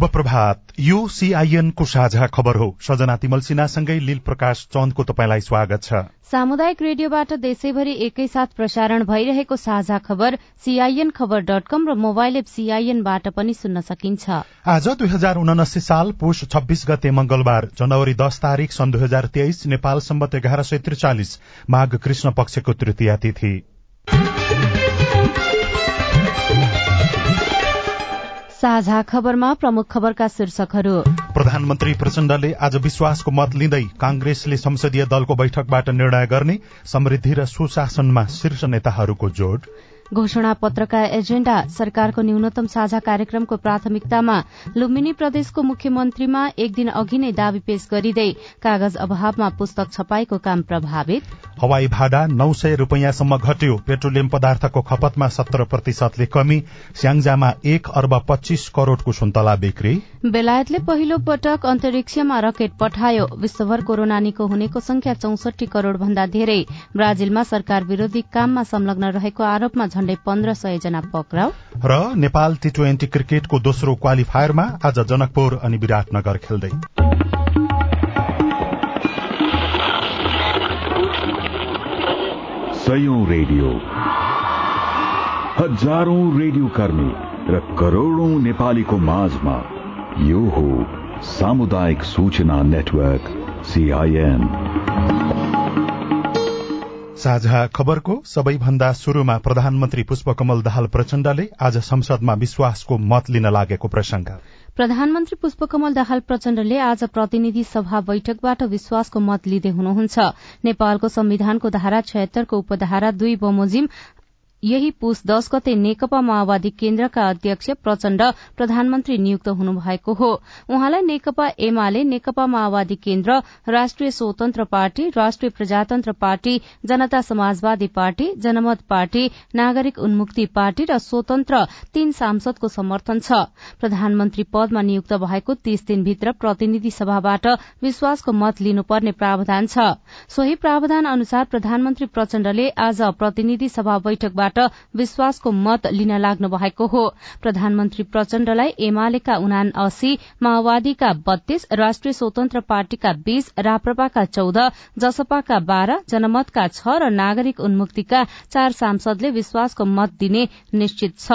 शुभ प्रभात। यो सीआईएन को साझा खबर हो। सजना तिमल सिन्हासँगै लील प्रकाश चन्दको तपाईँलाई स्वागत छ। सामुदायिक रेडियोबाट देशैभरि एकैसाथ प्रसारण भइरहेको साझा खबर सीआईएन खबर डट कम र मोबाइल एप सीआईएनबाट पनि सुन्न सकिन्छ। आज दुई हजार उनासी साल पुष छब्बीस गते मंगलबार जनवरी दस तारीक सन् दुई हजार तेइस नेपाल सम्बत एघार सय त्रिचालिस माघ कृष्ण पक्षको तृतीया तिथि। साझा खबरमा प्रमुख खबरका शीर्षकहरू। प्रधानमन्त्री प्रचण्डले आज विश्वासको मत लिँदै कांग्रेसले संसदीय दलको बैठकबाट निर्णय गर्ने समृद्धि र सुशासनमा शीर्ष नेताहरूको जोड़। घोषणा पत्रका एजेण्डा सरकारको न्यूनतम साझा कार्यक्रमको प्राथमिकतामा लुम्बिनी प्रदेशको मुख्यमन्त्रीमा एक दिन अघि नै दावी पेश गरिँदै कागज अभावमा पुस्तक छपाईको काम प्रभावित। हवाई भाडा नौ सय रूपियाँसम्म घट्यो। पेट्रोलियम पदार्थको खपतमा सत्र प्रतिशतले कमी। स्याङ्जामा एक अर्ब पच्चीस करोड़को सुन्तला बिक्री। बेलायतले पहिलो पटक अन्तरिक्षमा रकेट पठायो। विश्वभर कोरोना निको हुनेको संख्या चौसठी करोड़ भन्दा धेरै। ब्राजिलमा सरकार विरोधी काममा संलग्न रहेको आरोपमा झण्डै पन्ध्र सय जना पक्राउ। र नेपाल टी ट्वेन्टी क्रिकेटको दोस्रो क्वालिफायरमा आज जनकपुर अनि विराटनगर खेल्दै। सयौं रेडियो। हजारौं रेडियो कर्मी र करोड़ौं नेपालीको माझमा यो हो सामुदायिक सूचना नेटवर्क सीआईएन साझा खबरको सबैभन्दा शुरूमा प्रधानमन्त्री पुष्पकमल दाहाल प्रचण्डले आज संसदमा विश्वासको मत लिन लागेको प्रसंग प्रधानमन्त्री पुष्पकमल दाहाल प्रचण्डले आज प्रतिनिधि सभा बैठकबाट विश्वासको मत लिँदै हुनुहुन्छ। नेपालको संविधानको धारा छयत्तरको उपधारा दुई बमोजिम यही पुष दश गते नेकपा माओवादी केन्द्रका अध्यक्ष प्रचण्ड प्रधानमन्त्री नियुक्त हुनुभएको हो। उहाँलाई नेकपा एमाले नेकपा माओवादी केन्द्र राष्ट्रिय स्वतन्त्र पार्टी राष्ट्रिय प्रजातन्त्र पार्टी जनता समाजवादी पार्टी जनमत पार्टी नागरिक उन्मुक्ति पार्टी र स्वतन्त्र तीन सांसदको समर्थन छ। प्रधानमन्त्री पदमा नियुक्त भएको तीस दिनभित्र प्रतिनिधि सभाबाट विश्वासको मत लिनुपर्ने प्रावधान छ। सोही प्रावधान अनुसार प्रधानमन्त्री प्रचण्डले आज प्रतिनिधि सभा बैठकबाट विश्वासको मत लिन लाग्नु भएको हो। प्रधानमन्त्री प्रचण्डलाई एमालेका उना अस्सी माओवादीका बत्तीस राष्ट्रिय स्वतन्त्र पार्टीका बीस राप्रपाका चौध जसपाका बाह्र जनमतका छ र नागरिक उन्मुक्तिका चार सांसदले विश्वासको मत दिने निश्चित छ।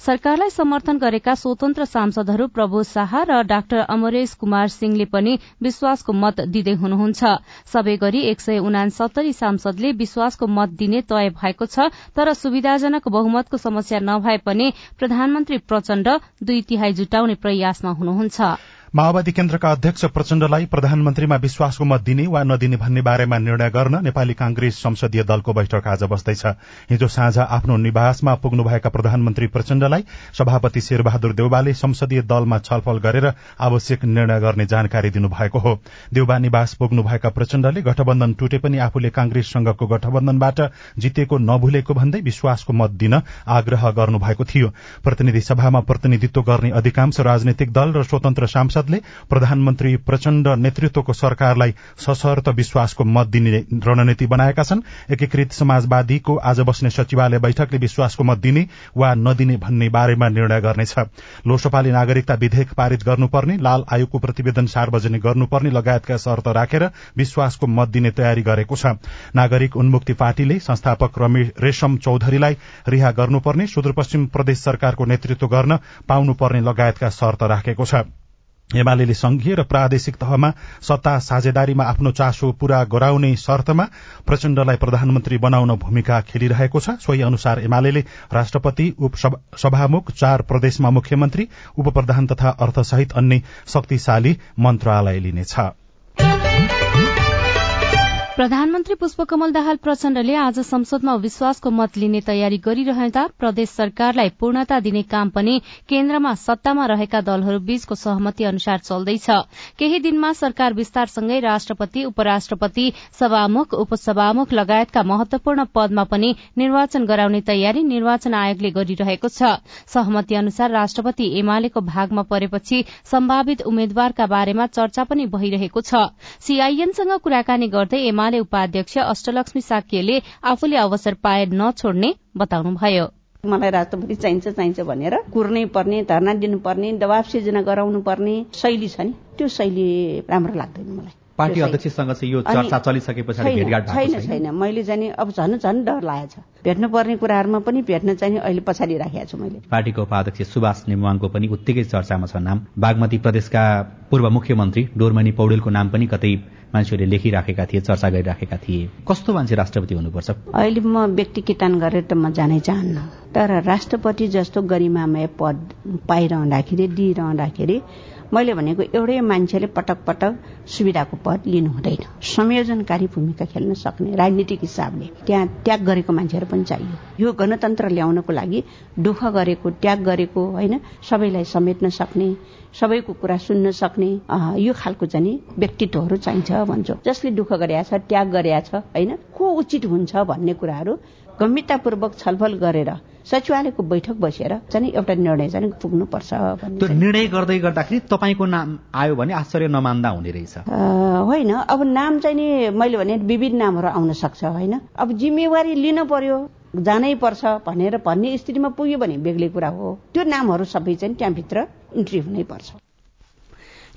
सरकारलाई समर्थन गरेका स्वतन्त्र सांसदहरू प्रभु शाह र डाक्टर अमरेश कुमार सिंहले पनि विश्वासको मत दिँदै हुनुहुन्छ। सबै गरी एक सय उनासत्तरी सांसदले विश्वासको मत दिने तय भएको छ तर सुविधाजनक बहुमतको समस्या नभए पनि प्रधानमन्त्री प्रचण्ड दुई तिहाई जुटाउने प्रयासमा हुनुहुन्छ। माओवादी केन्द्रका अध्यक्ष प्रचण्डलाई प्रधानमन्त्रीमा विश्वासको मत दिने वा नदिने भन्ने बारेमा निर्णय गर्न नेपाली कांग्रेस संसदीय दलको बैठक आज बस्दैछ हिजो साँझ आफ्नो निवासमा पुग्नुभएका प्रधानमन्त्री प्रचण्डलाई सभापति शेरबहादुर देउबाले संसदीय दलमा छलफल गरेर आवश्यक निर्णय गर्ने जानकारी दिनुभएको हो। देउबा निवास पुग्नुभएका प्रचण्डले गठबन्धन टुटे पनि आफूले कांग्रेससँगको गठबन्धनबाट जितेको नभुलेको भन्दै विश्वासको मत दिन आग्रह गर्नुभएको थियो। प्रतिनिधि सभामा प्रतिनिधित्व गर्ने अधिकांश राजनैतिक दल र स्वतन्त्र सांसद संसदले प्रधानमन्त्री प्रचण्ड नेतृत्वको सरकारलाई सशर्त विश्वासको मत दिने रणनीति बनाएका छन्। एकीकृत समाजवादीको आज बस्ने सचिवालय बैठकले विश्वासको मत दिने वा नदिने भन्ने बारेमा निर्णय गर्नेछ। लोकसभाले नागरिकता विधेयक पारित गर्नुपर्ने लाल आयोगको प्रतिवेदन सार्वजनिक गर्नुपर्ने लगायतका शर्त राखेर विश्वासको मत दिने तयारी गरेको छ। नागरिक उन्मुक्ति पार्टीले संस्थापक रेशम चौधरीलाई रिहा गर्नुपर्ने सुदूरपश्चिम प्रदेश सरकारको नेतृत्व गर्न पाउनुपर्ने लगायतका शर्त राखेको छ। एमाले संघीय र प्रादेशिक तहमा सत्ता साझेदारीमा आफ्नो चासो पूरा गराउने शर्तमा प्रचण्डलाई प्रधानमन्त्री बनाउन भूमिका खेलिरहेको छ। सोही अनुसार एमाले राष्ट्रपति सभामुख चार प्रदेशमा मुख्यमन्त्री उप प्रधान तथा अर्थसहित अन्य शक्तिशाली मन्त्रालय लिनेछ। प्रधानमन्त्री पुष्पकमल दाहाल प्रचण्डले आज संसदमा विश्वासको मत लिने तयारी गरिरहँदा प्रदेश सरकारलाई पूर्णता दिने काम पनि केन्द्रमा सत्तामा रहेका दलहरू बीचको सहमति अनुसार चल्दैछ। केही दिनमा सरकार विस्तारसँगै राष्ट्रपति उपराष्ट्रपति सभामुख उपसभामुख लगायतका महत्वपूर्ण पदमा पनि निर्वाचन गराउने तयारी निर्वाचन आयोगले गरिरहेको छ। सहमति अनुसार राष्ट्रपति एमालेको भागमा परेपछि सम्भावित उम्मेद्वारका बारेमा चर्चा पनि भइरहेको छ। सीआईएनसँग कुराकानी गर्दै एमाले उपाध्यक्ष अष्टलक्ष्मी साक्यले आफूले अवसर पाए नछोड्ने बताउनुभयो। मलाई राष्ट्रपति चाहिन्छ चाहिन्छ भनेर कुर्नै पर्ने धरना दिनुपर्ने दबाव सिर्जना गराउनु पर्ने शैली छ नि त्यो शैली राम्रो लाग्दैन मलाई। पार्टी अध्यक्षसँग चाहिँ यो चर्चा चलिसके पछाडि भेटघाट छैन छैन। मैले चाहिँ अब झन् झन् डर लागेको छ। भेट्नु पर्ने कुराहरूमा पनि भेट्न चाहिँ अहिले पछाडि राखेको छु मैले। पार्टीको उपाध्यक्ष सुभाष नेमुवाङको पनि उत्तिकै चर्चामा छ नाम। बागमती प्रदेशका पूर्व मुख्यमन्त्री डोरमणि पौडेलको नाम पनि कतै मान्छेहरूले लेखिराखेका थिए चर्चा गरिराखेका थिए। कस्तो मान्छे राष्ट्रपति हुनुपर्छ? अहिले म व्यक्ति किटान गरेर त म जानै चाहन्न। तर राष्ट्रपति जस्तो गरिमामय पद पाइरहँदाखेरि दिइरहँदाखेरि मैले भनेको एउटै मान्छेले पटक पटक सुविधाको पद लिनु हुँदैन संयोजनकारी भूमिका खेल्न सक्ने राजनीतिक हिसाबले त्यहाँ त्याग गरेको मान्छेहरू पनि चाहियो। यो गणतन्त्र ल्याउनको लागि दुःख गरेको त्याग गरेको होइन सबैलाई समेट्न सक्ने सबैको कुरा सुन्न सक्ने यो खालको चाहिँ व्यक्तित्वहरू चाहिन्छ भन्छु। जसले दुःख गरेका छ त्याग गरेका छ होइन को उचित हुन्छ भन्ने कुराहरू गम्भीरतापूर्वक छलफल गरेर सचिवालयको बैठक बसेर चाहिँ एउटा निर्णय चाहिँ पुग्नुपर्छ त्यो निर्णय गर्दै गर्दाखेरि तपाईँको नाम आयो भने आश्चर्य नमान्दा हुने रहेछ। होइन। अब नाम चाहिँ नि मैले भने विविध नामहरू आउन सक्छ होइन? अब जिम्मेवारी लिन पर्यो जानै पर्छ भनेर भन्ने स्थितिमा पुग्यो भने बेग्लै कुरा हो। त्यो नामहरू सबै चाहिँ त्यहाँभित्र इन्ट्री हुनै पर्छ।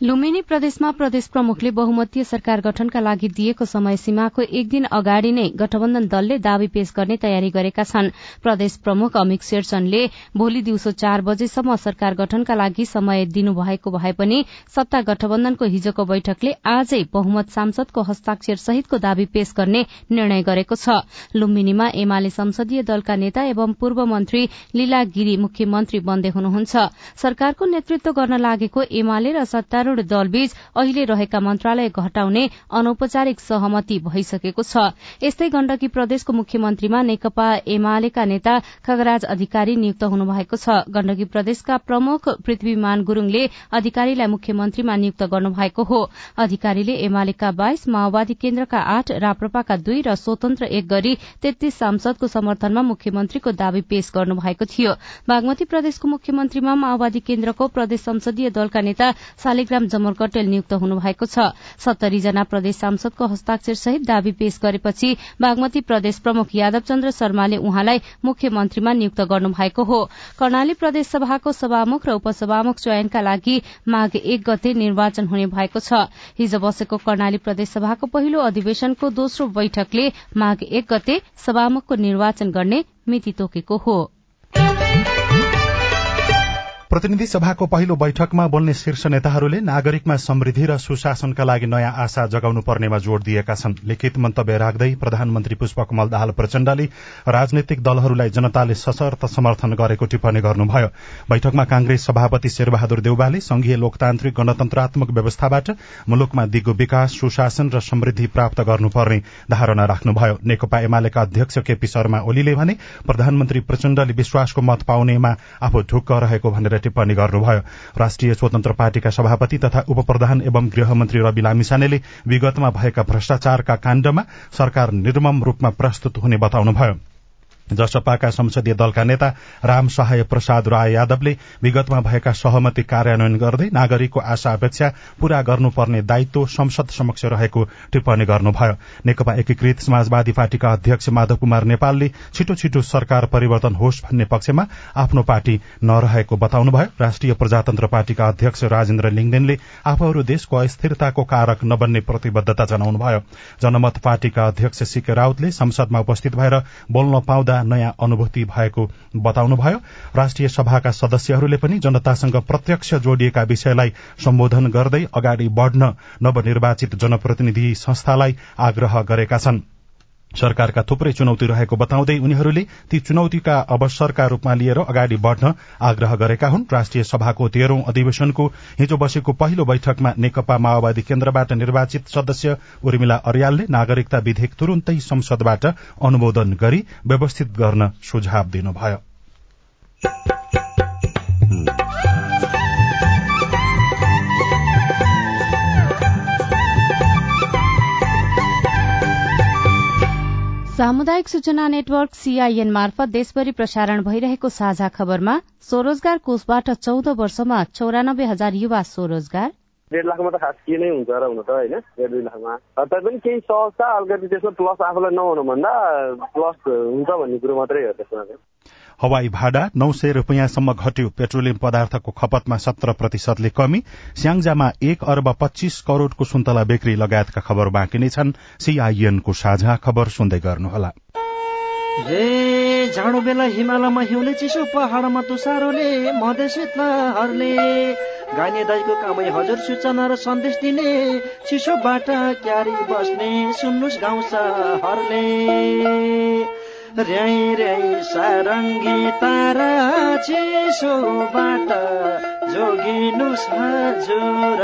लुम्बिनी प्रदेशमा प्रदेश प्रमुखले बहुमतीय सरकार गठनका लागि दिएको समय सीमाको एक दिन अगाडि नै गठबन्धन दलले दावी पेश गर्ने तयारी गरेका छन्। प्रदेश प्रमुख अमिक शेरचनले भोलि दिउँसो चार बजेसम्म सरकार गठनका लागि समय दिनुभएको भए पनि सत्ता गठबन्धनको हिजोको बैठकले आजै बहुमत सांसदको हस्ताक्षर सहितको दावी पेश गर्ने निर्णय गरेको छ। लुम्बिनीमा एमाले संसदीय दलका नेता एवं पूर्व मन्त्री लीला गिरी मुख्यमन्त्री बन्दै हुनुहुन्छ। सरकारको नेतृत्व गर्न लागेको एमाले र सत्तारूढ़ सत्तारूढ़ दलबीच अहिले रहेका मन्त्रालय घटाउने अनौपचारिक सहमति भइसकेको छ। यस्तै गण्डकी प्रदेशको मुख्यमन्त्रीमा नेकपा एमालेका नेता खगराज अधिकारी नियुक्त हुनुभएको छ। गण्डकी प्रदेशका प्रमुख पृथ्वीमान गुरूङले अधिकारीलाई मुख्यमन्त्रीमा नियुक्त गर्नुभएको हो। अधिकारीले एमालेका बाइस माओवादी केन्द्रका आठ राप्रपाका दुई र स्वतन्त्र एक गरी तेत्तीस सांसदको समर्थनमा मुख्यमन्त्रीको दावी पेश गर्नुभएको थियो। बागमती प्रदेशको मुख्यमन्त्रीमा माओवादी केन्द्रको प्रदेश संसदीय दलका नेता शालिग्राम राम जमर कटेल नियुक्त हुनुभएको छ। सत्तरी जना प्रदेश सांसदको हस्ताक्षर सहित दावी पेश गरेपछि बागमती प्रदेश प्रमुख यादव चन्द्र शर्माले उहाँलाई मुख्यमन्त्रीमा नियुक्त गर्नुभएको हो। कर्णाली प्रदेश सभाको सभामुख र उपसभामुख चयनका लागि माघ एक गते निर्वाचन हुने भएको छ। हिज बसेको कर्णाली प्रदेश सभाको पहिलो अधिवेशनको दोस्रो बैठकले माघ एक गते सभामुखको निर्वाचन गर्ने मिति तोकेको हो। प्रतिनिधि सभाको पहिलो बैठकमा बोल्ने शीर्ष नेताहरूले नागरिकमा समृद्धि र सुशासनका लागि नयाँ आशा जगाउनु पर्नेमा जोड़ दिएका छन्। लिखित मन्तव्य राख्दै प्रधानमन्त्री पुष्पकमल दाहाल प्रचण्डले राजनैतिक दलहरूलाई जनताले सशर्त समर्थन गरेको टिप्पणी गर्नुभयो। बैठकमा कांग्रेस सभापति शेरबहादुर देउवाले संघीय लोकतान्त्रिक गणतन्त्रात्मक व्यवस्थाबाट मुलुकमा दिगो विकास सुशासन र समृद्धि प्राप्त गर्नुपर्ने धारणा राख्नुभयो। नेकपा एमालेका अध्यक्ष केपी शर्मा ओलीले भने प्रधानमन्त्री प्रचण्डले विश्वासको मत पाउनेमा आफू ढुक्क रहेको भनेर टिप्पणी गर्नुभयो। राष्ट्रिय स्वतन्त्र पार्टीका सभापति तथा उपप्रधान एवं गृहमन्त्री रवि लामिसानेले विगतमा भएका भ्रष्टाचारका काण्डमा सरकार निर्मम रूपमा प्रस्तुत हुने बताउनुभयो। जसपाका संसदीय दलका नेता राम सहाय प्रसाद राय यादवले विगतमा भएका सहमति कार्यान्वयन गर्दै नागरिकको आशा अपेक्षा पूरा गर्नुपर्ने दायित्व संसद समक्ष रहेको टिप्पणी गर्नुभयो। नेकपा एकीकृत समाजवादी पार्टीका अध्यक्ष माधव कुमार नेपालले छिटो छिटो सरकार परिवर्तन होस् भन्ने पक्षमा आफ्नो पार्टी नरहेको बताउनुभयो। राष्ट्रिय प्रजातन्त्र पार्टीका अध्यक्ष राजेन्द्र लिङदेनले आफूहरू देशको अस्थिरताको कारक नबन्ने प्रतिबद्धता जनाउनुभयो। जनमत पार्टीका अध्यक्ष सीके राउतले संसदमा उपस्थित भएर बोल्न पाउँदा नयाँ अनुभूति भएको बताउनुभयो। राष्ट्रिय सभाका सदस्यहरूले पनि जनतासँग प्रत्यक्ष जोडिएका विषयलाई सम्बोधन गर्दै अगाडि बढ़न नवनिर्वाचित जनप्रतिनिधि संस्थालाई आग्रह गरेका छनृ। सरकारका थुप्रै चुनौती रहेको बताउँदै उनीहरूले ती चुनौतीका अवसरका रूपमा लिएर अगाडि बढ़न आग्रह गरेका हुन्। राष्ट्रिय सभाको तेह्रौं अधिवेशनको हिजो बसेको पहिलो बैठकमा नेकपा माओवादी केन्द्रबाट निर्वाचित सदस्य उर्मिला अर्यालले नागरिकता विधेयक तुरून्तै संसदबाट अनुमोदन गरी व्यवस्थित गर्न सुझाव दिनुभयो। सामुदायिक सूचना नेटवर्क सीआईएन मार्फत देशभरि प्रसारण भइरहेको साझा खबरमा स्वरोजगार कोषबाट चौध वर्षमा चौरानब्बे हजार युवा स्वरोजगार। डेढ लाखमा त खास के नै हुन्छ र हुन त होइन डेढ दुई लाखमा। तैपनि केही सहज छ अलिकति त्यसमा प्लस आफूलाई नहुनु भन्दा प्लस हुन्छ भन्ने कुरो मात्रै हो त्यसमा। चाहिँ हवाई भाडा नौ सय रूपियाँसम्म घट्यो। पेट्रोलियम पदार्थको खपतमा सत्र प्रतिशतले कमी। स्याङ्जामा एक अर्ब पच्चीस करोड़को सुन्तला बिक्री लगायतका खबर बाँकी नै छन्। सीआईएनको साझा खबर सुन्दै गर्नुहोला। जाडो बेला हिमालयमा हिउँले चिसो पहाडमा तुसारोले मधेसहरूले गाने दाईको कामै हजुर सूचना र सन्देश दिने चिसोबाट क्यारी बस्ने सुन्नुहोस् गाउँछ र्याई र्याई सारङ्गी तारा चिसोबाट जोगिनुहोस् हजुर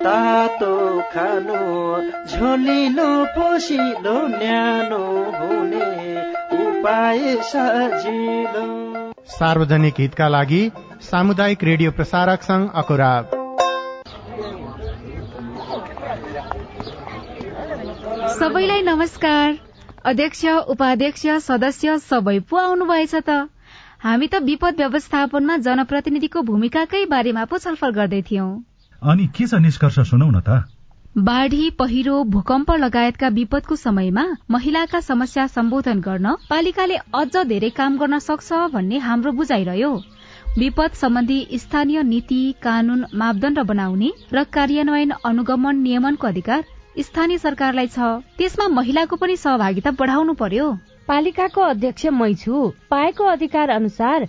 तातो खानु झोलिलो पोसिलो न्यानो हुने उपाय सजिलो। सार्वजनिक हितका लागि सामुदायिक रेडियो प्रसारक संघ अकुरा सबैलाई नमस्कार। अध्यक्ष उपाध्यक्ष सदस्य सबै पो आउनुभएछ त। हामी त विपद व्यवस्थापनमा जनप्रतिनिधिको भूमिकाकै बारेमा पो छलफल गर्दै थियौं। अनि के छ निष्कर्ष सुनौ न त? बाढ़ी पहिरो भूकम्प लगायतका विपदको समयमा महिलाका समस्या सम्बोधन गर्न पालिकाले अझ धेरै काम गर्न सक्छ भन्ने हाम्रो बुझाइरह्यो। विपद सम्बन्धी स्थानीय नीति कानून मापदण्ड बनाउने र कार्यान्वयन अनुगमन नियमनको अधिकार स्थानीय सरकारलाई छ। त्यसमा महिलाको पनि सहभागिता बढाउनु पर्यो। पालिकाको अध्यक्ष मै छु। पाएको अधिकार अनुसार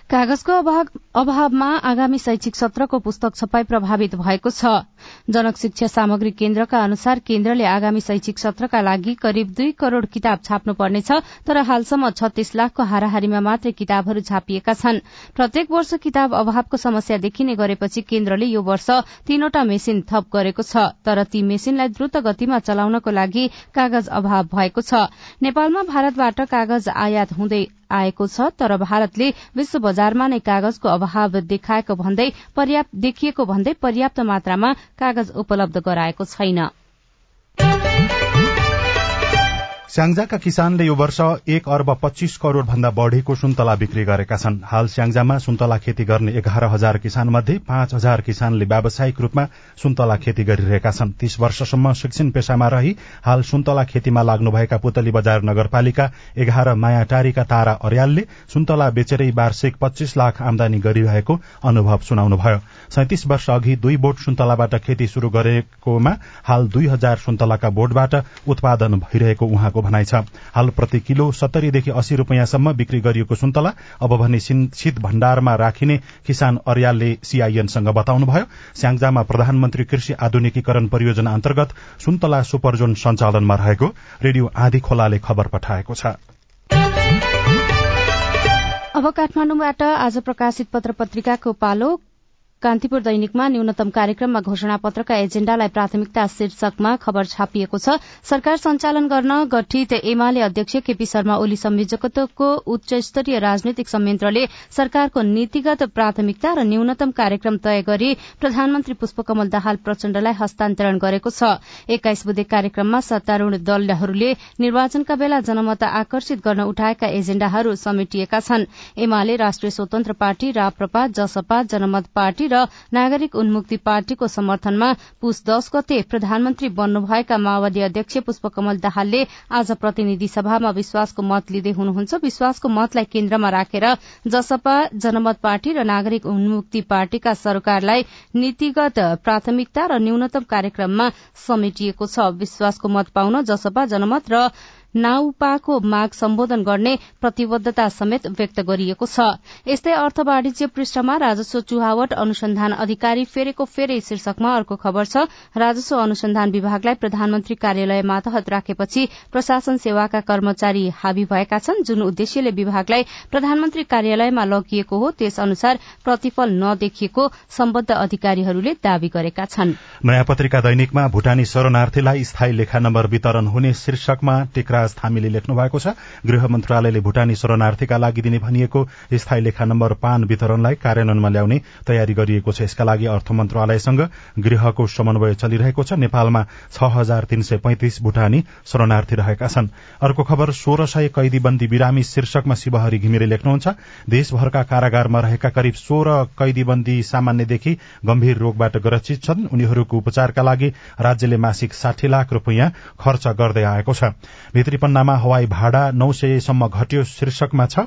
कागजको अभावमा आगामी शैक्षिक सत्रको पुस्तक छपाई प्रभावित भएको छ। जनक शिक्षा सामग्री केन्द्रका अनुसार केन्द्रले आगामी शैक्षिक सत्रका लागि करिब दुई करोड़ किताब छाप्नुपर्नेछ तर हालसम्म छत्तीस लाखको हाराहारीमा मात्रै किताबहरू छापिएका छन्। प्रत्येक वर्ष किताब अभावको समस्या देखिने गरेपछि केन्द्रले यो वर्ष तीनवटा मेसिन थप गरेको छ तर ती मेसिनलाई द्रुत गतिमा चलाउनको लागि कागज अभाव भएको छ। नेपालमा भारतबाट कागज आयात हुँदै आएको छ तर भारतले विश्व बजारमा नै कागजको अभाव देखाएको भन्दै पर्याप्त देखिएको भन्दै पर्याप्त मात्रामा कागज उपलब्ध गराएको छैन। स्याङ्जाका किसानले यो वर्ष एक अर्ब पच्चीस करोड़ भन्दा बढ़ीको सुन्तला बिक्री गरेका छन्। हाल स्याङ्जामा सुन्तला खेती गर्ने एघार हजार किसान मध्ये पाँच हजार किसानले व्यावसायिक रूपमा सुन्तला खेती गरिरहेका छन्। तीस वर्षसम्म शिक्षण पेशामा रही हाल सुन्तला खेतीमा लाग्नुभएका पुतली बजार नगरपालिका एघार मायाटारीका तारा अर्यालले सुन्तला बेचेरै वार्षिक पच्चीस लाख आमदानी गरिरहेको अनुभव सुनाउनुभयो। सैतिस वर्ष अघि दुई बोट सुन्तलाबाट खेती शुरू गरेकोमा हाल दुई हजार सुन्तलाका बोटबाट उत्पादन भइरहेको उहाँको छ। हाल प्रति किलो सत्तरीदेखि अस्सी रूपियाँसम्म बिक्री गरिएको सुन्तला अब भने शीत भण्डारमा राखिने किसान अर्यालले सीआईएनसँग बताउनुभयो। स्याङ्जामा प्रधानमन्त्री कृषि आधुनिकीकरण परियोजना अन्तर्गत सुन्तला सुपरजोन सञ्चालनमा रहेको रेडियो आधी खोलाले खबर पठाएको छ। अब काठमाडौँबाट आज प्रकाशित पत्र पत्रिकाको पालो कान्तिपुर दैनिकमा न्यूनतम कार्यक्रममा घोषणा पत्रका एजेण्डालाई प्राथमिकता शीर्षकमा खबर छापिएको छ। सरकार सञ्चालन गर्न गठित एमाले अध्यक्ष केपी शर्मा ओली संयोजकत्वको उच्च स्तरीय राजनैतिक संयन्त्रले सरकारको नीतिगत प्राथमिकता र न्यूनतम कार्यक्रम तय गरी प्रधानमन्त्री पुष्पकमल दाहाल प्रचण्डलाई हस्तान्तरण गरेको छ। एक्काइस बुधे कार्यक्रममा सत्तारूढ़ दलहरूले निर्वाचनका बेला जनमत आकर्षित गर्न उठाएका एजेण्डाहरू समेटिएका छन्। एमाले राष्ट्रिय स्वतन्त्र पार्टी राप्रपा जसपा जनमत पार्टी र नागरिक उन्मुक्ति पार्टीको समर्थनमा पुष दश गते प्रधानमन्त्री बन्नुभएका माओवादी अध्यक्ष पुष्पकमल दाहालले आज प्रतिनिधि सभामा विश्वासको मत लिँदै हुनुहुन्छ। विश्वासको मतलाई केन्द्रमा राखेर जसपा जनमत पार्टी र नागरिक उन्मुक्ति पार्टीका सरकारलाई नीतिगत प्राथमिकता र न्यूनतम कार्यक्रममा समेटिएको छ। विश्वासको मत पाउन जसपा जनमत र नाउपाको माग सम्बोधन गर्ने प्रतिबद्धता समेत व्यक्त गरिएको छ। यस्तै अर्थ वाणिज्य पृष्ठमा राजस्व चुहावट अनुसन्धान अधिकारी फेरेको फेरै शीर्षकमा अर्को खबर छ। राजस्व अनुसन्धान विभागलाई प्रधानमन्त्री कार्यालय मातहत राखेपछि प्रशासन सेवाका कर्मचारी हावी भएका छन् जुन उद्देश्यले विभागलाई प्रधानमन्त्री कार्यालयमा लगिएको हो त्यस अनुसार प्रतिफल नदेखिएको सम्बद्ध अधिकारीहरूले दावी गरेका छन्। नयाँ पत्रिका दैनिकमा भूटानी शरणार्थीलाई स्थायी लेखा नम्बर वितरण हुने शीर्षकमा टेक्रा राज थामीले लेख्नु भएको छ। गृह मन्त्रालयले भूटानी शरणार्थीका लागि दिने भनिएको स्थायी लेखा नम्बर पान वितरणलाई कार्यान्वयनमा ल्याउने तयारी गरिएको छ। यसका लागि अर्थ मन्त्रालयसँग गृहको समन्वय चलिरहेको छ। नेपालमा छ हजार तीन सय पैंतिस भूटानी शरणार्थी रहेका छन्। अर्को खबर सोह्र सय कैदीबन्दी बिरामी शीर्षकमा शिवहरी घिमिरे लेख्नुहुन्छ। देशभरका कारागारमा रहेका करिब सोह्र कैदीबन्दी सामान्यदेखि गम्भीर रोगबाट ग्रसित छन्। उनीहरूको उपचारका लागि राज्यले मासिक साठी लाख रूपियाँ खर्च गर्दै आएको छ। त्रिपन्नामा हवाई भाडा नौ सयसम्म घट्यो शीर्षकमा छ।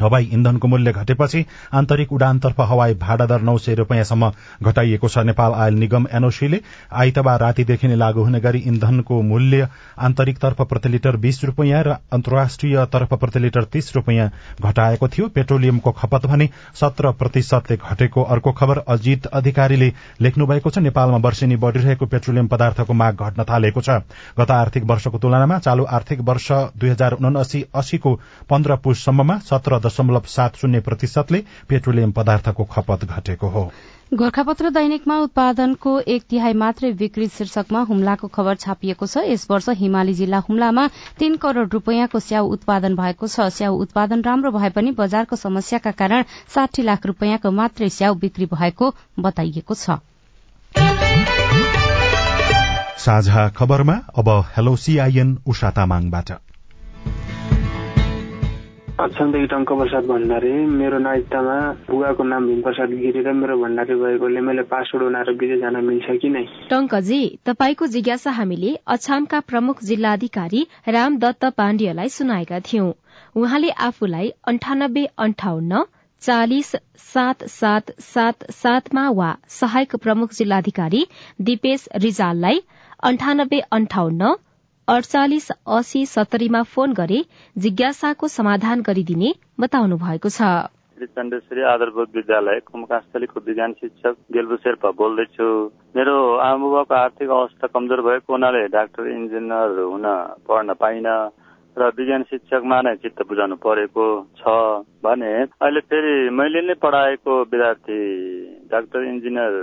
हवाई इन्धनको मूल्य घटेपछि आन्तरिक उडानतर्फ हवाई भाडा दर नौ सय रूपियाँसम्म घटाइएको छ। नेपाल आयल निगम एनओसीले आइतबार रातिदेखि नै लागू हुने गरी इन्धनको मूल्य आन्तरिकतर्फ प्रति लिटर बीस रूपियाँ र अन्तर्राष्ट्रिय तर्फ प्रति लिटर तीस रूपियाँ घटाएको थियो। पेट्रोलियमको खपत भने सत्र प्रतिशतले घटेको अर्को खबर अजित अधिकारीले लेख्नु भएको छ। नेपालमा वर्षेनी बढ़िरहेको पेट्रोलियम पदार्थको माग घट्न थालेको छ। गत आर्थिक वर्षको तुलनामा चालू आर्थिक वर्ष दुई हजार उनासी अस्सीको पन्ध्र पुससम्ममा सत्र दशमलव सात शून्य प्रतिशतले पेट्रोलियम पदार्थको खपत घटेको हो। गोर्खापत्र दैनिकमा उत्पादनको एक तिहाई मात्रै बिक्री शीर्षकमा हुम्लाको खबर छापिएको छ। यस वर्ष हिमाली जिल्ला हुम्लामा तीन करोड़ रूपियाँको स्याउ उत्पादन भएको छ। स्याउ उत्पादन राम्रो भए पनि बजारको समस्याका कारण साठी लाख रूपियाँको मात्रै स्याउ बिक्री भएको बताइएको छ। साझा खबरमा अब हेलो सीआईएन उषा तामाङबाट। अछामदेखि टङ्क प्रसाद भण्डारी मेरो नागरिकतामा बुवाको नाम भीमप्रसाद गिरी र मेरो भण्डारी भएकोले मैले पासवर्ड बनाएर विदेश जान मिल्छ कि नै? टङ्कजी तपाईँको जिज्ञासा हामीले अछामका प्रमुख जिल्लाधिकारी राम दत्त पाण्डेलाई सुनाएका थियौं। उहाँले आफूलाई अन्ठानब्बे अन्ठाउन्न चालिस सात सात सात सातमा वा सहायक प्रमुख जिल्लाधिकारी दिपेश रिजाललाई अन्ठानब्बे अन्ठाउन्न अडचालिस असी सत्तरीमा फोन गरे जिज्ञासाको समाधान गरिदिने बताउनु भएको छ। चण्डेश्वरी आधारभूत विद्यालय कुमकास्थलीको विज्ञान शिक्षक गेल्बु शेर्पा बोल्दैछु। मेरो आमाबाको आर्थिक अवस्था कमजोर भएको हुनाले डाक्टर इन्जिनियर हुन पढ्न पाइन र विज्ञान शिक्षकमा नै चित्त बुझाउनु परेको छ भने अहिले फेरि मैले नै पढाएको विद्यार्थी डाक्टर इन्जिनियर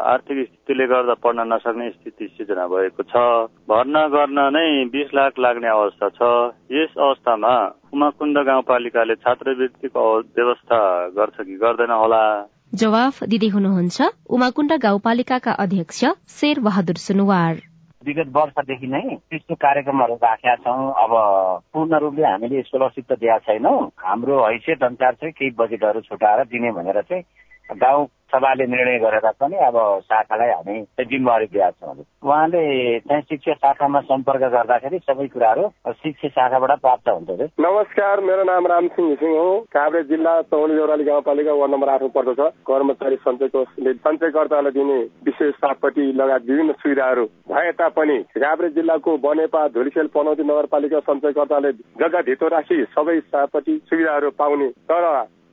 आर्थिक स्थितिले गर्दा पढ्न नसक्ने स्थिति सिर्जना भएको छ। भर्ना गर्न नै बिस लाख लाग्ने अवस्था छ। यस अवस्थामा उमाकुण्ड गाउँपालिकाले छात्रवृत्तिको व्यवस्था गर्छ कि गर्दैन होला? जवाफ दिँदै हुनुहुन्छ उमाकुण्ड गाउँपालिकाका अध्यक्ष शेर बहादुर सुनुवार। विगत वर्षदेखि नै त्यस्तो कार्यक्रमहरू राखेका छौँ। अब पूर्ण रूपले हामीले स्कलरसिप त दिएका छैनौँ। हाम्रो हैसियत अनुसार चाहिँ केही बजेटहरू छुटाएर दिने भनेर चाहिँ गाउँ सभाले निर्णय गरेर पनि अब शाखालाई हामी जिम्मेवारी दिएका छौँ उहाँले चाहिँ शिक्षा शाखामा सम्पर्क गर्दाखेरि सबै कुराहरू शिक्षा शाखाबाट प्राप्त हुन्छ नमस्कार मेरो नाम रामसिंह घिसिङ हो। काभ्रे जिल्ला चौली देउराली गाउँपालिका वार्ड नम्बर आठमा पर्दछ। कर्मचारी सञ्चय कोषले सञ्चयकर्तालाई दिने विशेष सापट्टि लगायत विभिन्न सुविधाहरू भए तापनि काभ्रे जिल्लाको बनेपा धुलिसेल पनौती नगरपालिका सञ्चयकर्ताले जग्गा धितो राखी सबै सापट्टि सुविधाहरू पाउने तर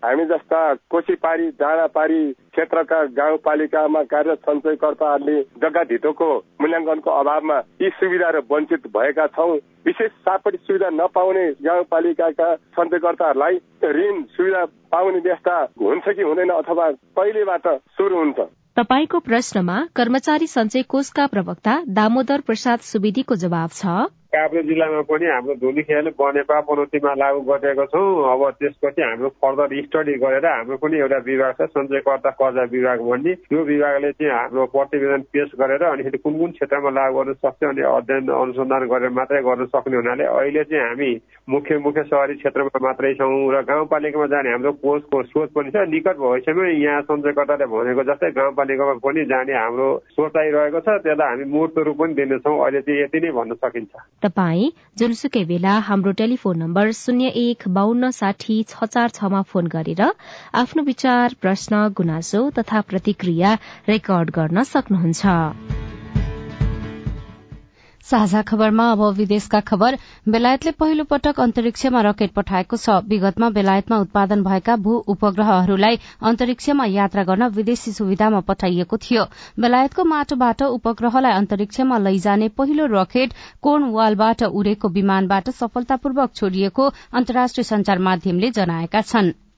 हामी जस्ता कोसीपारी डाँडापारी क्षेत्रका गाउँपालिकामा कार्यरत सञ्चयकर्ताहरूले जग्गा धितोको मूल्याङ्कनको अभावमा यी सुविधाहरू वञ्चित भएका छौँ। विशेष सापट्टि सुविधा नपाउने गाउँपालिकाका सञ्चयकर्ताहरूलाई ऋण सुविधा पाउने व्यवस्था हुन्छ कि हुँदैन अथवा कहिलेबाट सुरु हुन्छ? तपाईँको प्रश्नमा कर्मचारी सञ्चय कोषका प्रवक्ता दामोदर प्रसाद सुवेदीको जवाब छ। काभ्रे जिल्लामा पनि हाम्रो धुलीखेल बनेपा पनौतीमा लागू गरिरहेको छौँ। अब त्यसपछि हाम्रो फर्दर स्टडी गरेर हाम्रो पनि एउटा विभाग छ सञ्चयकर्ता कर्जा विभाग भन्ने। त्यो विभागले चाहिँ हाम्रो प्रतिवेदन पेश गरेर अनिखेरि कुन कुन क्षेत्रमा लागू गर्न सक्छ अनि अध्ययन अनुसन्धान गरेर मात्रै गर्न सक्ने हुनाले अहिले चाहिँ हामी मुख्य मुख्य सहरी क्षेत्रमा मात्रै छौँ र गाउँपालिकामा जाने हाम्रो कोषको सोच पनि छ। निकट भविष्यमा यहाँ सञ्चयकर्ताले भनेको जस्तै गाउँपालिकामा पनि जाने हाम्रो सोचाइ रहेको छ। त्यसलाई हामी मूर्त रूप पनि दिनेछौँ। अहिले चाहिँ यति नै भन्न सकिन्छ। तपाई जुनसुकै बेला हाम्रो टेलिफोन नम्बर शून्य एक बान्न साठी छ चार छमा फोन गरेर आफ्नो विचार प्रश्न गुनासो तथा प्रतिक्रिया रेकर्ड गर्न सक्नुहुन्छ। साझा खबरमा अब विदेशका खबर। बेलायतले पहिलो पटक अन्तरिक्षमा रकेट पठाएको छ। विगतमा बेलायतमा उत्पादन भएका भू उपग्रहहरूलाई अन्तरिक्षमा यात्रा गर्न विदेशी सुविधामा पठाइएको थियो। बेलायतको माटोबाट उपग्रहलाई अन्तरिक्षमा लैजाने पहिलो रकेट कोर्नवालबाट उडेको विमानबाट सफलतापूर्वक छोडिएको अन्तर्राष्ट्रिय संचार माध्यमले जनाएका छनृ।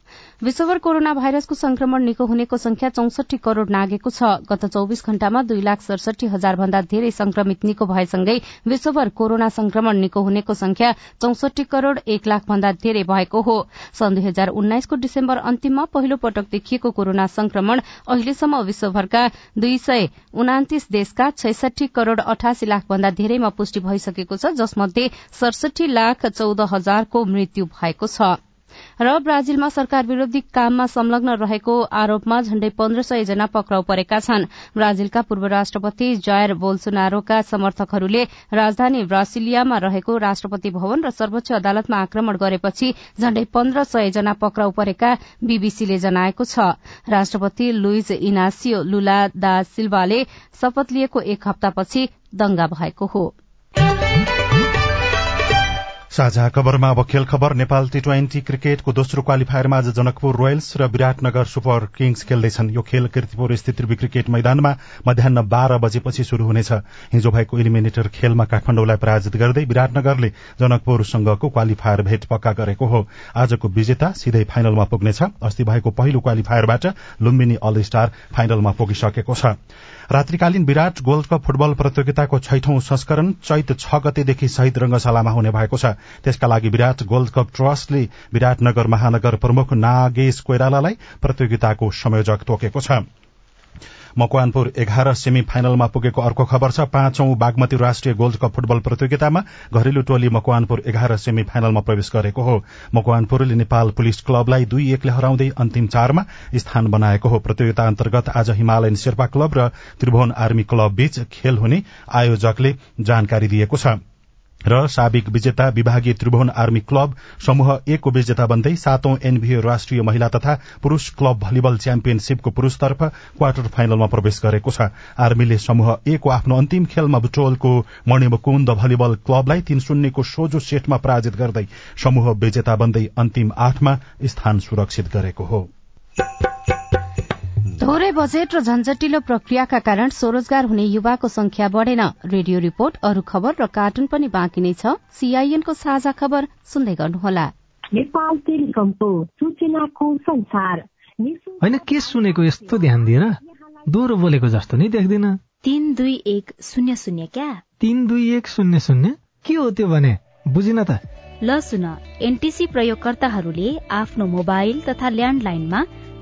विश्वभर कोरोना भाइरसको संक्रमण निको हुनेको संख्या चौसठी करोड़ नागेको छ। गत चौविस घण्टामा दुई लाख सडसठी हजार भन्दा धेरै संक्रमित निको भएसँगै विश्वभर कोरोना संक्रमण निको हुनेको संख्या चौसठी करोड़ एक लाख भन्दा धेरै भएको हो। सन् दुई हजार उन्नाइसको डिसेम्बर अन्तिममा पहिलो पटक देखिएको कोरोना संक्रमण अहिलेसम्म विश्वभरका दुई सय उनातिस देशका छैसठी करोड़ अठासी लाख भन्दा धेरैमा पुष्टि भइसकेको छ जसमध्ये सडसठी लाख चौध हजारको मृत्यु भएको छ। र ब्राजिलमा सरकार विरोधी काममा संलग्न रहेको आरोपमा झण्डै पन्ध्र सय जना पक्राउ परेका छन्। ब्राजिलका पूर्व राष्ट्रपति जायर बोल्सोनारोका समर्थकहरूले राजधानी ब्रासिलियामा रहेको राष्ट्रपति भवन र सर्वोच्च अदालतमा आक्रमण गरेपछि झण्डै पन्ध्र सय जना पक्राउ परेका बीबीसीले जनाएको छ। राष्ट्रपति लुइज इनासियो लुला दा सिल्वाले शपथ लिएको एक हप्तापछि दंगा भएको हो। साझा खबरमा अब खेल खबर। नेपाल टी ट्वेन्टी क्रिकेटको दोस्रो क्वालिफायरमा आज जनकपुर रोयल्स र विराटनगर सुपर किङ्स खेल्दैछन्। यो खेल किर्तिपुर स्थित त्रिवी क्रिकेट मैदानमा मध्याह बाह्र बजेपछि शुरू हुनेछ। हिजो भएको इलिमिनेटर खेलमा काठमाडौँलाई पराजित गर्दै विराटनगरले जनकपुरसँगको क्वालिफायर भेट पक्का गरेको हो। आजको विजेता सिधै फाइनलमा पुग्नेछ। अस्ति भएको पहिलो क्वालिफायरबाट लुम्बिनी अल स्टार फाइनलमा पुगिसकेको छ। रात्रिकालीन विराट गोल्ड कप फुटबल प्रतियोगिताको छैठौं संस्करण चैत छ गतेदेखि शहीद रंगशालामा हुने भएको छ। त्यसका लागि विराट गोल्ड कप ट्रस्टले विराटनगर महानगर प्रमुख नागेश कोइरालालाई प्रतियोगिताको संयोजक तोकेको छ। मकवानपुर एघार सेमी फाइनलमा पुगेको अर्को खबर छ। पाँचौं बागमती राष्ट्रिय गोल्ड कप फुटबल प्रतियोगितामा घरेलु टोली मकवानपुर एघार सेमी फाइनलमा प्रवेश गरेको हो। मकवानपुरले नेपाल पुलिस क्लबलाई दुई एकले हराउँदै अन्तिम चारमा स्थान बनाएको हो। प्रतियोगिता अन्तर्गत आज हिमालयन शेर्पा क्लब र त्रिभुवन आर्मी क्लब बीच खेल हुने आयोजकले जानकारी दिएको छ। र साबिक विजेता विभागीय त्रिभुवन आर्मी क्लब समूह एकको विजेता बन्दै सातौं एनभीए राष्ट्रिय महिला तथा पुरूष क्लब भलिबल च्याम्पियनशीपको पुरूषतर्फ क्वार्टर फाइनलमा प्रवेश गरेको छ। आर्मीले समूह एकको आफ्नो अन्तिम खेलमा बुटोलको मणिमुकुन्द भलिबल क्लबलाई तीन शून्यको सोझो सेटमा पराजित गर्दै समूह विजेता बन्दै अन्तिम आठमा स्थान सुरक्षित गरेको हो। थोरै बजेट र झन्झटिलो प्रक्रियाका कारण स्वरोजगार हुने युवाको संख्या बढ़ेन। रेडियो रिपोर्ट अरू खबर र कार्टुन पनि बाँकी नै छ। सीआईएनको साझा खबर सुन्दै गर्नुहोला। होइन के सुनेको यस्तो ध्यान दिएर दोहोरो बोलेको जस्तो नै देख्दिन। तीन दुई एक शून्य शून्य क्या? तीन दुई एक शून्य शून्य? के हो त्यो भने? बुझिन त। ल सुन एनटीसी प्रयोगकर्ताहरूले आफ्नो मोबाइल तथा ल्यान्डलाइनमा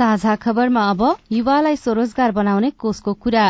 साझा खबरमा अब युवालाई स्वरोजगार बनाउने कोषको कुरा।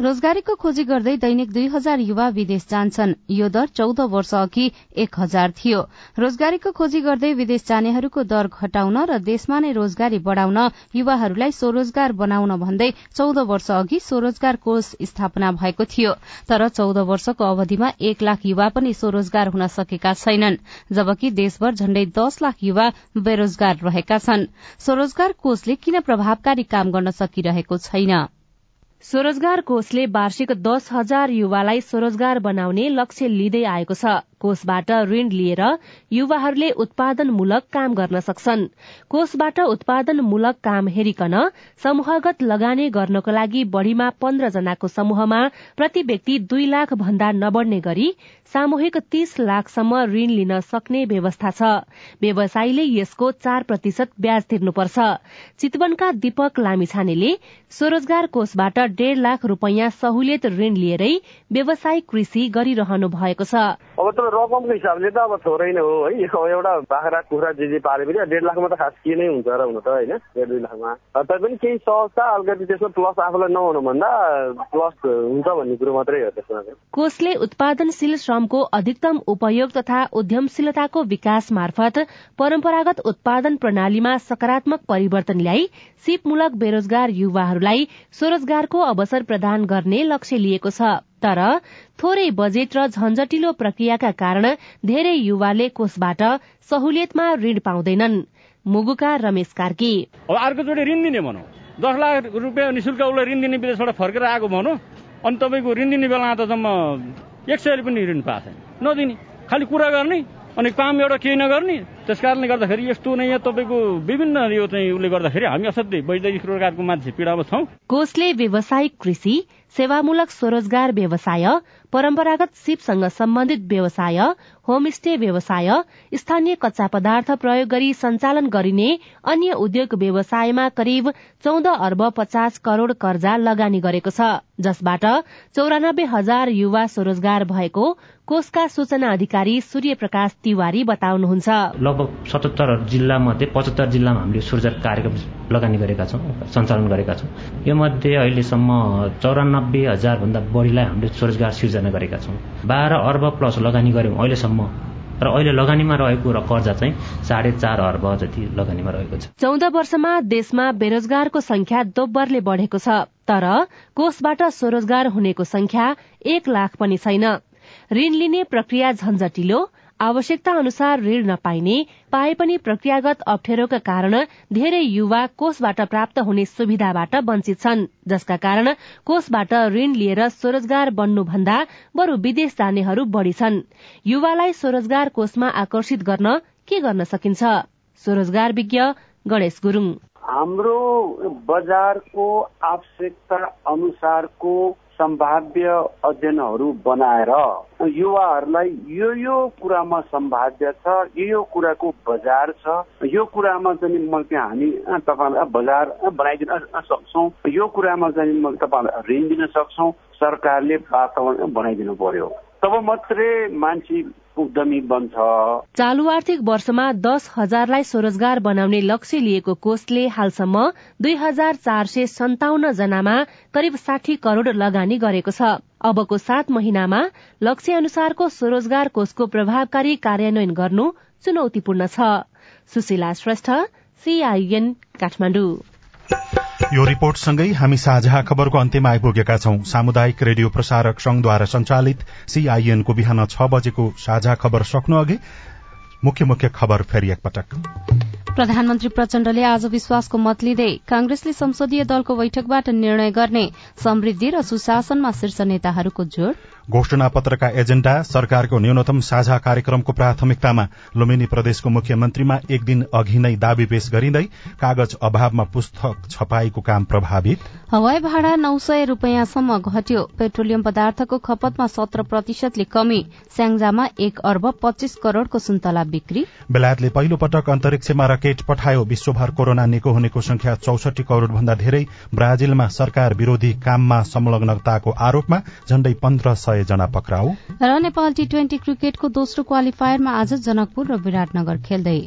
रोजगारीको खोजी गर्दै दैनिक दुई हजार युवा विदेश जान्छन्। यो दर चौध वर्ष अघि एक हजार थियो। रोजगारीको खोजी गर्दै विदेश जानेहरूको दर घटाउन र देशमा नै रोजगारी बढ़ाउन युवाहरूलाई स्वरोजगार बनाउन भन्दै चौध वर्ष अघि स्वरोजगार कोष स्थापना भएको थियो। तर चौध वर्षको अवधिमा एक लाख युवा पनि स्वरोजगार हुन सकेका छैनन् जबकि देशभर झण्डै दस लाख युवा बेरोजगार रहेका छन्। स्वरोजगार कोषले प्रभावकारी काम गर्न सकिरहेको छैन। स्वरोजगार कोषले वार्षिक दस हजार युवालाई स्वरोजगार बनाउने लक्ष्य लिँदै आएको छ। कोषबाट ऋण लिएर युवाहरूले उत्पादनमूलक काम गर्न सक्छन्। कोषबाट उत्पादनमूलक काम हेरिकन समूहगत लगानी गर्नको लागि बढ़ीमा पन्ध्र जनाको समूहमा प्रति व्यक्ति दुई लाख भन्दा नबढ़ने गरी सामूहिक तीस लाखसम्म ऋण लिन सक्ने व्यवस्था छ। व्यवसायीले यसको चार प्रतिशत ब्याज तिर्नुपर्छ। चितवनका दीपक लामिछानेले स्वरोजगार कोषबाट डेढ़ लाख रूपियाँ सहुलियत ऋण लिएरै व्यवसायिक कृषि गरिरहनु भएको छ। रकमको हिसाबले त अब थोरै नै हो है। एउटा बाख्रा कुखुरा जे जे पाले पनि डेढ लाखमा त खास के नै हुन्छ र हुन त होइन? डेढ दुई लाखमा। तैपनि केही सहजता अलिकति त्यसमा प्लस आफूलाई नहुनु भन्दा प्लस हुन्छ भन्ने कुरो मात्रै हो त्यसमा। कोषले उत्पादनशील श्रमको अधिकतम उपयोग तथा उद्यमशीलताको विकास मार्फत परम्परागत उत्पादन प्रणालीमा सकारात्मक परिवर्तन ल्याई सिपमूलक बेरोजगार युवाहरूलाई स्वरोजगारको अवसर प्रदान गर्ने लक्ष्य लिएको छ। तर थोरै बजेट र झन्झटिलो प्रक्रियाका कारण धेरै युवाले कोषबाट सहुलियतमा ऋण पाउँदैनन्। मुगुका रमेश कार्की। अब अर्कोचोटि ऋण दिने भनौँ। दस लाख रुपियाँ निशुल्क उसलाई ऋण दिने विदेशबाट फर्केर आएको भनौँ। अनि तपाईँको ऋण दिने बेलामा त जम्मा एक सयले पनि ऋण पाएको छैन। नदिने। खालि कुरा गर्ने अनि काम एउटा केही नगर्ने। त्यस कारणले गर्दाखेरि यस्तो नै यहाँ तपाईँको विभिन्न यो चाहिँ उसले गर्दाखेरि हामी असाध्यै वैदेशिक रोजगारको मान्छे पीडामा छौँ। कोषले व्यावसायिक कृषि सेवामूलक स्वरोजगार व्यवसाय परम्परागत सिपसँग सम्बन्धित व्यवसाय होमस्टे व्यवसाय स्थानीय कच्चा पदार्थ प्रयोग गरी सञ्चालन गरिने अन्य उद्योग व्यवसायमा करिब चौध अर्ब पचास करोड़ कर्जा लगानी गरेको छ जसबाट चौरानब्बे हजार युवा स्वरोजगार भएको कोषका सूचना अधिकारी सूर्य प्रकाश तिवारी बताउनुहुन्छ। लगभग सतहत्तर जिल्ला मध्ये पचहत्तर जिल्लामा हामीले स्वरोजगार कार्यक्रम लगानी गरेका छौँ सञ्चालन गरेका छौँ। यो मध्ये अहिलेसम्म चौरानब्बे भन्दा बढीलाई हामीले स्वरोजगार सिर्जना गरेका छौँ। बाह्र अर्ब प्लस लगानी गऱ्यौँ अहिलेसम्म। र अहिले लगानीमा रहेको र कर्जा चाहिँ साढे चार अर्ब जति लगानीमा रहेको छ। चौध वर्षमा देशमा बेरोजगारको संख्या दोब्बरले बढ़ेको छ तर कोषबाट स्वरोजगार हुनेको संख्या एक लाख पनि छैन। ऋण लिने प्रक्रिया झन्झटिलो आवश्यकता अनुसार ऋण नपाइने पाए पनि प्रक्रियागत अप्ठ्यारोका कारण धेरै युवा कोषबाट प्राप्त हुने सुविधाबाट वञ्चित छन् जसका कारण कोषबाट ऋण लिएर स्वरोजगार बन्नुभन्दा बरू विदेश जानेहरू बढ़ी छन्। युवालाई स्वरोजगार कोषमा आकर्षित गर्न के गर्न सकिन्छ? स्वरोजगार विज्ञ गणेश गुरूङ। हाम्रो बजारको आवश्यकता अनुसारको सम्भाव्य अध्ययनहरू बनाएर युवाहरूलाई यो यो कुरामा सम्भाव्य छ यो यो कुराको बजार छ यो कुरामा चाहिँ म त्यहाँ हामी तपाईँलाई बजार बनाइदिन सक्छौँ यो कुरामा चाहिँ म तपाईँहरूलाई ऋण दिन सक्छौँ सरकारले वातावरण बनाइदिनु पर्यो। तब मात्रै मान्छे उद्यमी बन्छ। चालु आर्थिक वर्षमा दस हजारलाई स्वरोजगार बनाउने लक्ष्य लिएको कोषले हालसम्म दुई हजार चार सय सन्ताउन्न जनामा करिब साठी करोड़ लगानी गरेको छ। अबको सात महिनामा लक्ष्य अनुसारको स्वरोजगार कोषको प्रभावकारी कार्यान्वयन गर्नु चुनौतीपूर्ण छ। सुशीला श्रेष्ठ सीआईएन काठमाडौँ। यो रिपोर्टसँगै हामी साझा खबरको अन्त्यमा आइपुगेका छौं। सामुदायिक रेडियो प्रसारक संघद्वारा संचालित सीआईएनको बिहान छ बजेको साझा खबर सक्नु अघि मुख्य मुख्य खबर फेरि एकपटक। प्रधानमन्त्री प्रचण्डले आज विश्वासको मत लिँदै कांग्रेसले संसदीय दलको बैठकबाट निर्णय गर्ने समृद्धि र सुशासनमा शीर्ष नेताहरूको जोड़। घोषणा पत्रका एजेण्डा सरकारको न्यूनतम साझा कार्यक्रमको प्राथमिकतामा लुम्बिनी प्रदेशको मुख्यमन्त्रीमा एक दिन अघि नै दावी पेश गरिँदै कागज अभावमा पुस्तक छपाईको काम प्रभावित। हवाई भाडा नौ सय रूपियाँसम्म घट्यो। पेट्रोलियम पदार्थको खपतमा सत्र प्रतिशतले कमी। स्याङ्जामा एक अर्ब पच्चीस करोड़को सुन्तला बिक्री। बेलायतले पहिलो पटक अन्तरिक्षमा रकेट पठायो। विश्वभर कोरोना निको हुनेको संख्या चौसठी करोड़ भन्दा धेरै। ब्राजिलमा सरकार विरोधी काममा संलग्नताको आरोपमा झण्डै पन्ध्र सय जना पक्राउ। र नेपाल टी ट्वेन्टी क्रिकेटको दोस्रो क्वालिफायरमा आज जनकपुर र विराटनगर खेल्दै।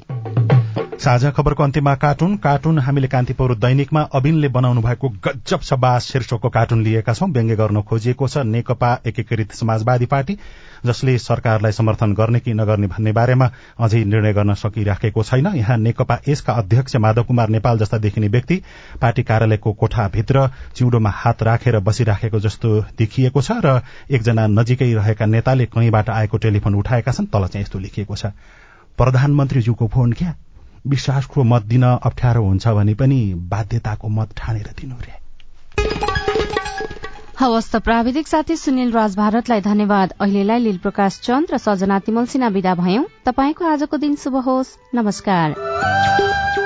साझा खबरको अन्त्यमा कार्टुन। कार्टुन हामीले कान्तिपुर दैनिकमा अबिनले बनाउनु भएको गजब सबास शीर्षकको कार्टुन लिएका छौं। व्यङ्ग्य गर्न खोजिएको छ नेकपा एकीकृत समाजवादी पार्टी जसले सरकारलाई समर्थन गर्ने कि नगर्ने भन्ने बारेमा अझै निर्णय गर्न सकिराखेको छैन। यहाँ नेकपा यसका अध्यक्ष माधव कुमार नेपाल जस्ता देखिने व्यक्ति पार्टी कार्यालयको कोठाभित्र चिउँडोमा हात राखेर बसिराखेको जस्तो देखिएको छ र एकजना नजिकै रहेका नेताले कहीँबाट आएको टेलिफोन उठाएका छन् तल चाहिँ यस्तो लेखिएको छ। प्रधानमन्त्रीज्यूको फोन क्या? विश्वासको मत दिन अप्ठ्यारो हुन्छ भने पनि बाध्यताको मत ठानेर दिनु रे। हवस् त प्राविधिक साथी सुनिल राज भारतलाई धन्यवाद। अहिलेलाई लील प्रकाश चन्द र सजना तिमल सिन्हा विदा भयौं। तपाईँको आजको दिन शुभ होस्। नमस्कार।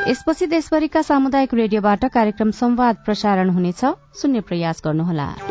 यसपछि देशभरिका सामुदायिक रेडियोबाट कार्यक्रम संवाद प्रसारण हुनेछ। सुन्ने प्रयास गर्नुहोला।